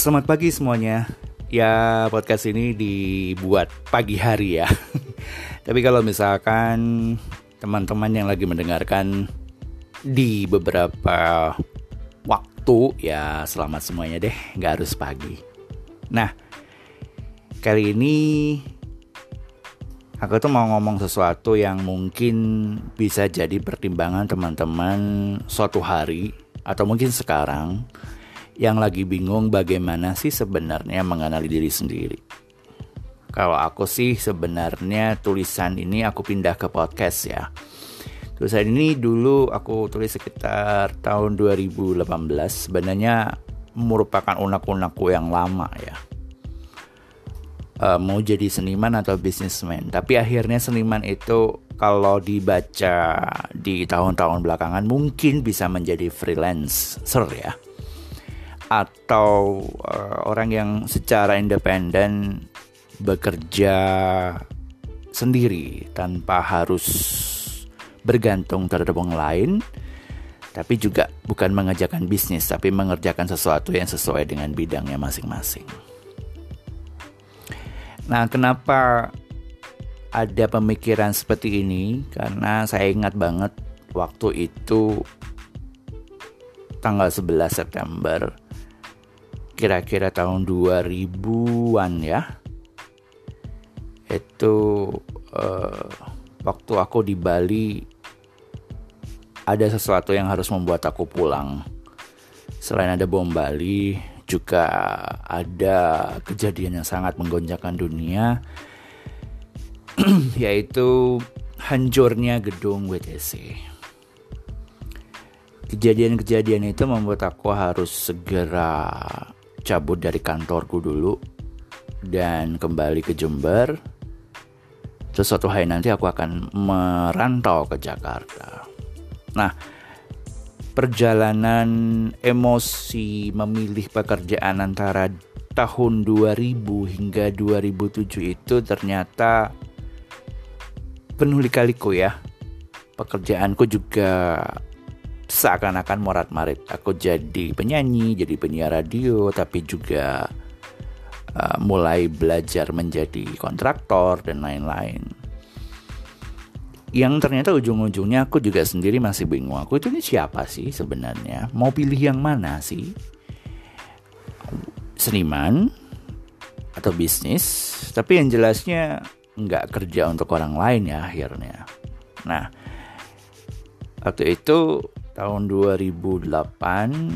Selamat pagi semuanya. Ya, podcast ini dibuat pagi hari ya. Tapi kalau misalkan teman-teman yang lagi mendengarkan di beberapa waktu, ya selamat semuanya deh, nggak harus pagi. Nah, kali ini aku tuh mau ngomong sesuatu yang mungkin bisa jadi pertimbangan teman-teman suatu hari atau mungkin sekarang yang lagi bingung bagaimana sih sebenarnya mengenali diri sendiri. Kalau aku sih sebenarnya tulisan ini aku pindah ke podcast ya. Tulisan ini dulu aku tulis sekitar tahun 2018. Sebenarnya merupakan unak-unakku yang lama ya. Uh, mau jadi seniman atau bisnismen. Tapi akhirnya seniman itu kalau dibaca di tahun-tahun belakangan mungkin bisa menjadi freelancer ya atau uh, orang yang secara independen bekerja sendiri tanpa harus bergantung terhadap orang lain tapi juga bukan mengerjakan bisnis tapi mengerjakan sesuatu yang sesuai dengan bidangnya masing-masing. Nah, kenapa ada pemikiran seperti ini? Karena saya ingat banget waktu itu tanggal 11 September kira-kira tahun 2000-an ya. Itu uh, waktu aku di Bali ada sesuatu yang harus membuat aku pulang. Selain ada bom Bali juga ada kejadian yang sangat menggonjangkan dunia yaitu hancurnya gedung WTC kejadian-kejadian itu membuat aku harus segera cabut dari kantorku dulu dan kembali ke Jember. Terus suatu hari nanti aku akan merantau ke Jakarta. Nah, perjalanan emosi memilih pekerjaan antara tahun 2000 hingga 2007 itu ternyata penuh lika-liku ya. Pekerjaanku juga seakan-akan morat-marit. Aku jadi penyanyi, jadi penyiar radio, tapi juga uh, mulai belajar menjadi kontraktor dan lain-lain. Yang ternyata ujung-ujungnya aku juga sendiri masih bingung. Aku itu ini siapa sih sebenarnya? Mau pilih yang mana sih? Seniman atau bisnis? Tapi yang jelasnya nggak kerja untuk orang lain ya akhirnya. Nah, waktu itu tahun 2008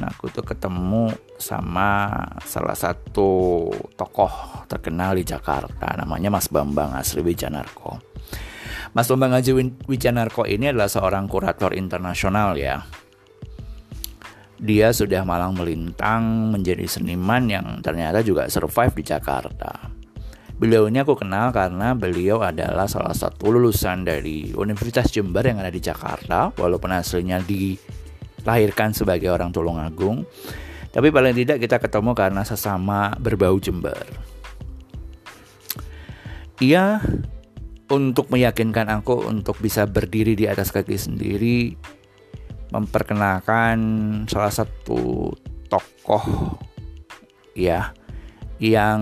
aku tuh ketemu sama salah satu tokoh terkenal di Jakarta namanya Mas Bambang Asri Wijanarko. Mas Bambang Asri Wijanarko ini adalah seorang kurator internasional ya. Dia sudah malang melintang menjadi seniman yang ternyata juga survive di Jakarta. Beliau ini aku kenal karena beliau adalah salah satu lulusan dari Universitas Jember yang ada di Jakarta, walaupun aslinya dilahirkan sebagai orang Tulungagung. Tapi paling tidak kita ketemu karena sesama berbau Jember. Ia untuk meyakinkan aku untuk bisa berdiri di atas kaki sendiri, memperkenalkan salah satu tokoh ya yang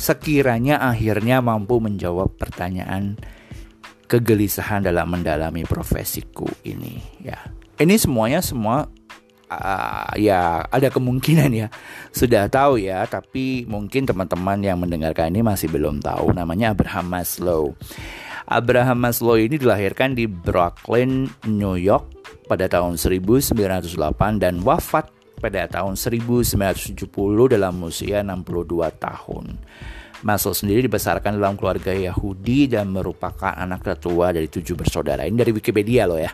sekiranya akhirnya mampu menjawab pertanyaan kegelisahan dalam mendalami profesiku ini ya. Ini semuanya semua uh, ya ada kemungkinan ya sudah tahu ya tapi mungkin teman-teman yang mendengarkan ini masih belum tahu namanya Abraham Maslow. Abraham Maslow ini dilahirkan di Brooklyn, New York pada tahun 1908 dan wafat pada tahun 1970 dalam usia 62 tahun. Maslow sendiri dibesarkan dalam keluarga Yahudi dan merupakan anak tertua dari tujuh bersaudara. Ini dari Wikipedia loh ya.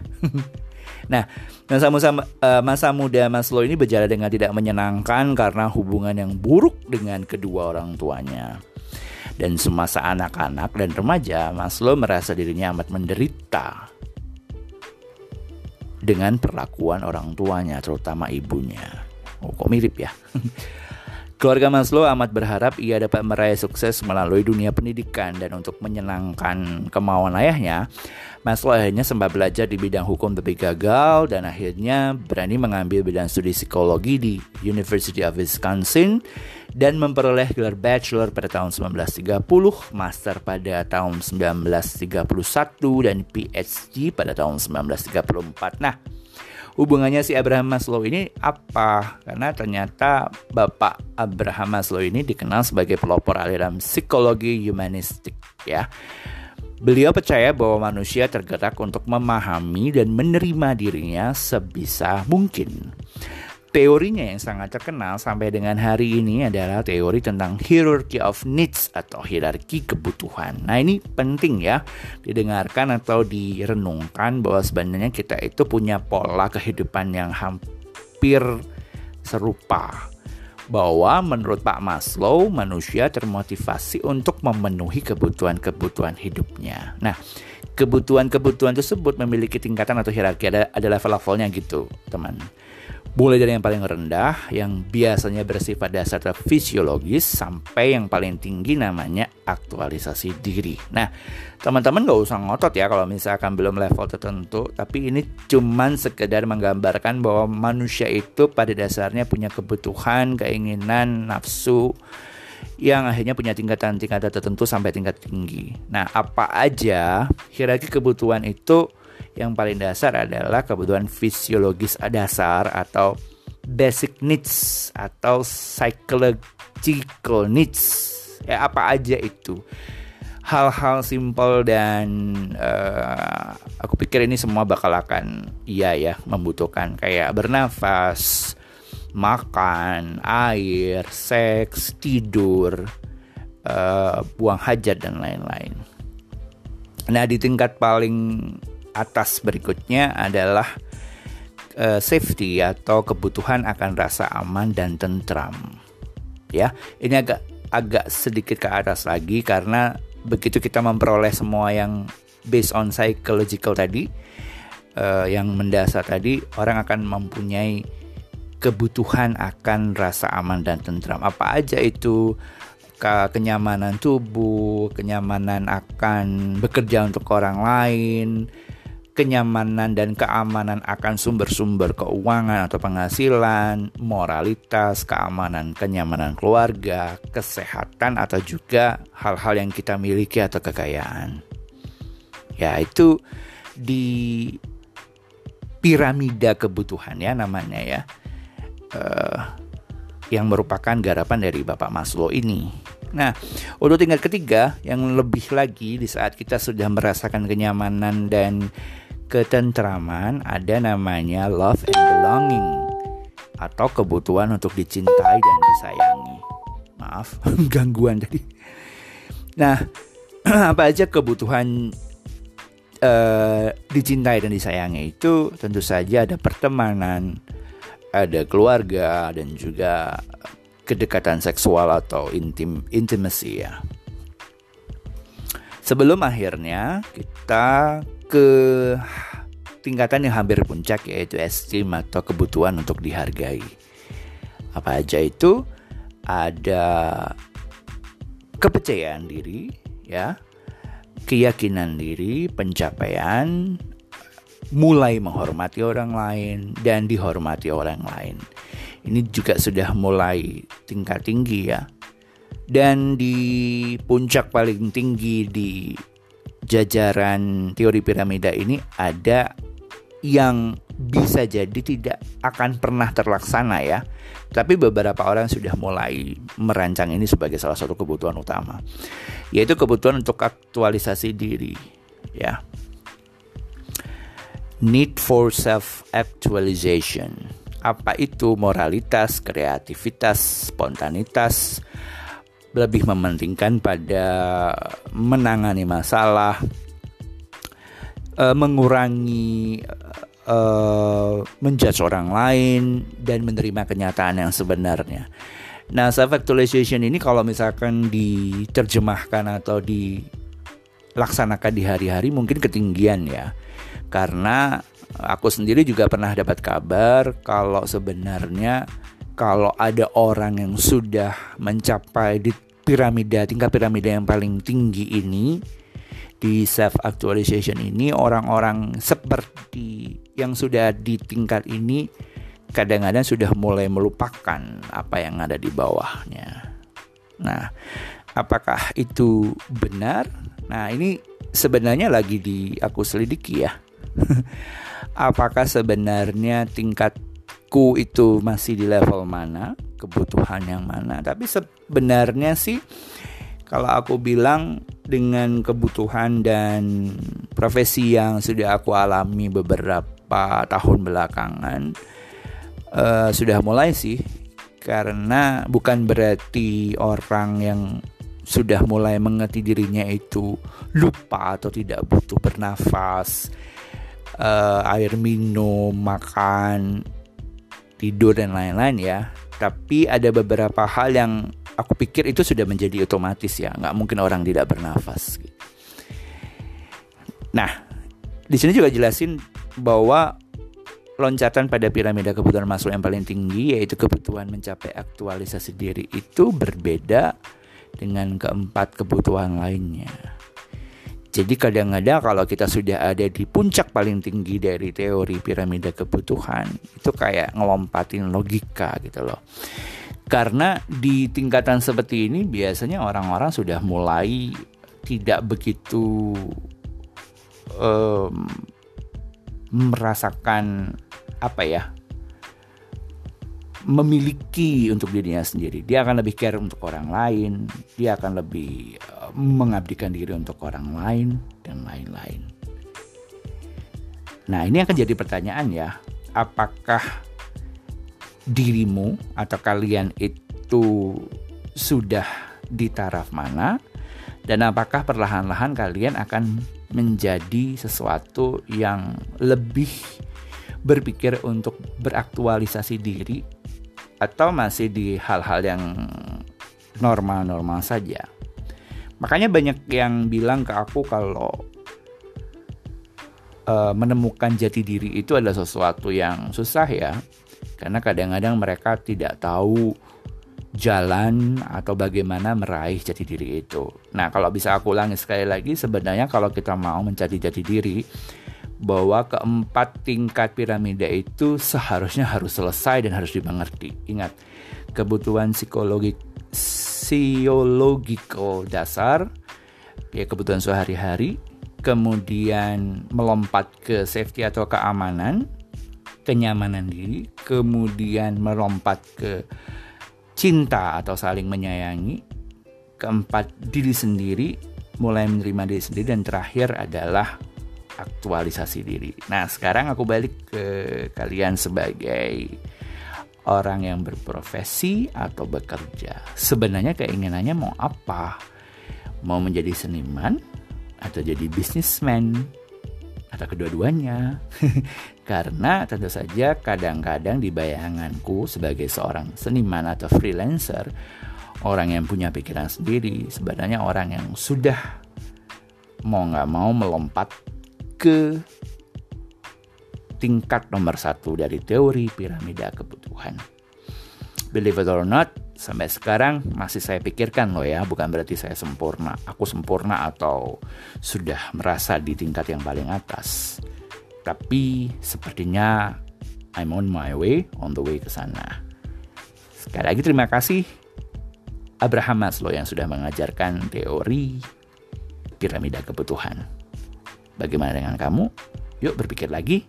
nah, masa, masa, uh, masa muda Maslow ini berjalan dengan tidak menyenangkan karena hubungan yang buruk dengan kedua orang tuanya. Dan semasa anak-anak dan remaja, Maslow merasa dirinya amat menderita dengan perlakuan orang tuanya, terutama ibunya. Oh, kok mirip ya? Keluarga Maslow amat berharap ia dapat meraih sukses melalui dunia pendidikan dan untuk menyenangkan kemauan ayahnya, Maslow akhirnya sempat belajar di bidang hukum tapi gagal dan akhirnya berani mengambil bidang studi psikologi di University of Wisconsin dan memperoleh gelar bachelor pada tahun 1930, master pada tahun 1931 dan PhD pada tahun 1934. Nah, hubungannya si Abraham Maslow ini apa? Karena ternyata Bapak Abraham Maslow ini dikenal sebagai pelopor aliran psikologi humanistik ya. Beliau percaya bahwa manusia tergerak untuk memahami dan menerima dirinya sebisa mungkin. Teorinya yang sangat terkenal sampai dengan hari ini adalah teori tentang hierarchy of needs atau hierarki kebutuhan. Nah ini penting ya didengarkan atau direnungkan bahwa sebenarnya kita itu punya pola kehidupan yang hampir serupa bahwa menurut Pak Maslow manusia termotivasi untuk memenuhi kebutuhan-kebutuhan hidupnya. Nah, kebutuhan-kebutuhan tersebut memiliki tingkatan atau hierarki ada ada level-levelnya gitu, teman. Mulai dari yang paling rendah, yang biasanya bersifat dasar fisiologis, sampai yang paling tinggi namanya aktualisasi diri. Nah, teman-teman gak usah ngotot ya kalau misalkan belum level tertentu, tapi ini cuman sekedar menggambarkan bahwa manusia itu pada dasarnya punya kebutuhan, keinginan, nafsu, yang akhirnya punya tingkatan-tingkatan tertentu sampai tingkat tinggi. Nah, apa aja hierarki kebutuhan itu yang paling dasar adalah kebutuhan fisiologis dasar atau basic needs atau psychological needs. Ya apa aja itu. Hal-hal simpel dan uh, aku pikir ini semua bakal akan iya ya membutuhkan kayak bernafas, makan, air, seks, tidur, uh, buang hajat dan lain-lain. Nah di tingkat paling atas berikutnya adalah uh, safety atau kebutuhan akan rasa aman dan tentram. Ya, ini agak agak sedikit ke atas lagi karena begitu kita memperoleh semua yang based on psychological tadi, uh, yang mendasar tadi, orang akan mempunyai kebutuhan akan rasa aman dan tentram. Apa aja itu? ke kenyamanan tubuh, kenyamanan akan bekerja untuk orang lain, kenyamanan dan keamanan akan sumber-sumber keuangan atau penghasilan, moralitas, keamanan, kenyamanan keluarga, kesehatan atau juga hal-hal yang kita miliki atau kekayaan. Ya, itu di piramida kebutuhan ya namanya ya. Uh, yang merupakan garapan dari Bapak Maslow ini. Nah, untuk tingkat ketiga yang lebih lagi di saat kita sudah merasakan kenyamanan dan ketentraman ada namanya love and belonging atau kebutuhan untuk dicintai dan disayangi. Maaf, gangguan tadi. Nah, apa aja kebutuhan uh, dicintai dan disayangi itu tentu saja ada pertemanan, ada keluarga dan juga kedekatan seksual atau intim intimacy ya. Sebelum akhirnya kita ke tingkatan yang hampir puncak yaitu esteem atau kebutuhan untuk dihargai. Apa aja itu? Ada kepercayaan diri, ya, keyakinan diri, pencapaian, mulai menghormati orang lain dan dihormati orang lain. Ini juga sudah mulai tingkat tinggi ya. Dan di puncak paling tinggi di jajaran teori piramida ini ada yang bisa jadi tidak akan pernah terlaksana ya. Tapi beberapa orang sudah mulai merancang ini sebagai salah satu kebutuhan utama. Yaitu kebutuhan untuk aktualisasi diri ya. Need for self actualization. Apa itu moralitas, kreativitas, spontanitas, lebih mementingkan pada menangani masalah, uh, mengurangi uh, menjudge orang lain dan menerima kenyataan yang sebenarnya. Nah, self actualization ini kalau misalkan diterjemahkan atau dilaksanakan di hari-hari mungkin ketinggian ya. Karena aku sendiri juga pernah dapat kabar kalau sebenarnya kalau ada orang yang sudah mencapai di piramida tingkat piramida yang paling tinggi ini di self actualization ini orang-orang seperti yang sudah di tingkat ini kadang-kadang sudah mulai melupakan apa yang ada di bawahnya. Nah, apakah itu benar? Nah, ini sebenarnya lagi di aku selidiki ya. apakah sebenarnya tingkatku itu masih di level mana, kebutuhan yang mana? Tapi sebenarnya sih kalau aku bilang dengan kebutuhan dan profesi yang sudah aku alami beberapa tahun belakangan uh, sudah mulai sih karena bukan berarti orang yang sudah mulai mengerti dirinya itu lupa atau tidak butuh bernafas uh, air minum, makan, tidur dan lain-lain ya. Tapi ada beberapa hal yang aku pikir itu sudah menjadi otomatis ya, nggak mungkin orang tidak bernafas. Nah, di sini juga jelasin bahwa loncatan pada piramida kebutuhan masuk yang paling tinggi yaitu kebutuhan mencapai aktualisasi diri itu berbeda dengan keempat kebutuhan lainnya. Jadi kadang-kadang kalau kita sudah ada di puncak paling tinggi dari teori piramida kebutuhan, itu kayak ngelompatin logika gitu loh. Karena di tingkatan seperti ini biasanya orang-orang sudah mulai tidak begitu um, merasakan apa ya memiliki untuk dirinya sendiri. Dia akan lebih care untuk orang lain, dia akan lebih mengabdikan diri untuk orang lain dan lain-lain. Nah, ini akan jadi pertanyaan ya, apakah dirimu atau kalian itu sudah di taraf mana dan apakah perlahan-lahan kalian akan menjadi sesuatu yang lebih berpikir untuk beraktualisasi diri atau masih di hal-hal yang normal-normal saja. Makanya banyak yang bilang ke aku kalau uh, menemukan jati diri itu adalah sesuatu yang susah ya. Karena kadang-kadang mereka tidak tahu jalan atau bagaimana meraih jati diri itu. Nah, kalau bisa aku ulangi sekali lagi, sebenarnya kalau kita mau mencari jati diri, bahwa keempat tingkat piramida itu seharusnya harus selesai dan harus dimengerti. Ingat, kebutuhan psikologi psikologiko dasar, ya kebutuhan sehari-hari, kemudian melompat ke safety atau keamanan, kenyamanan diri, kemudian melompat ke cinta atau saling menyayangi, keempat diri sendiri, mulai menerima diri sendiri dan terakhir adalah aktualisasi diri. Nah, sekarang aku balik ke kalian sebagai orang yang berprofesi atau bekerja. Sebenarnya keinginannya mau apa? Mau menjadi seniman atau jadi bisnismen atau kedua-duanya? Karena tentu saja kadang-kadang di bayanganku sebagai seorang seniman atau freelancer, orang yang punya pikiran sendiri, sebenarnya orang yang sudah mau nggak mau melompat ke tingkat nomor satu dari teori piramida kebutuhan. Believe it or not, sampai sekarang masih saya pikirkan loh ya, bukan berarti saya sempurna. Aku sempurna atau sudah merasa di tingkat yang paling atas. Tapi sepertinya I'm on my way, on the way ke sana. Sekali lagi terima kasih Abraham Maslow yang sudah mengajarkan teori piramida kebutuhan. Bagaimana dengan kamu? Yuk berpikir lagi.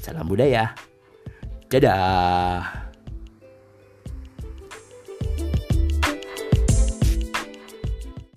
Salam budaya. Dadah.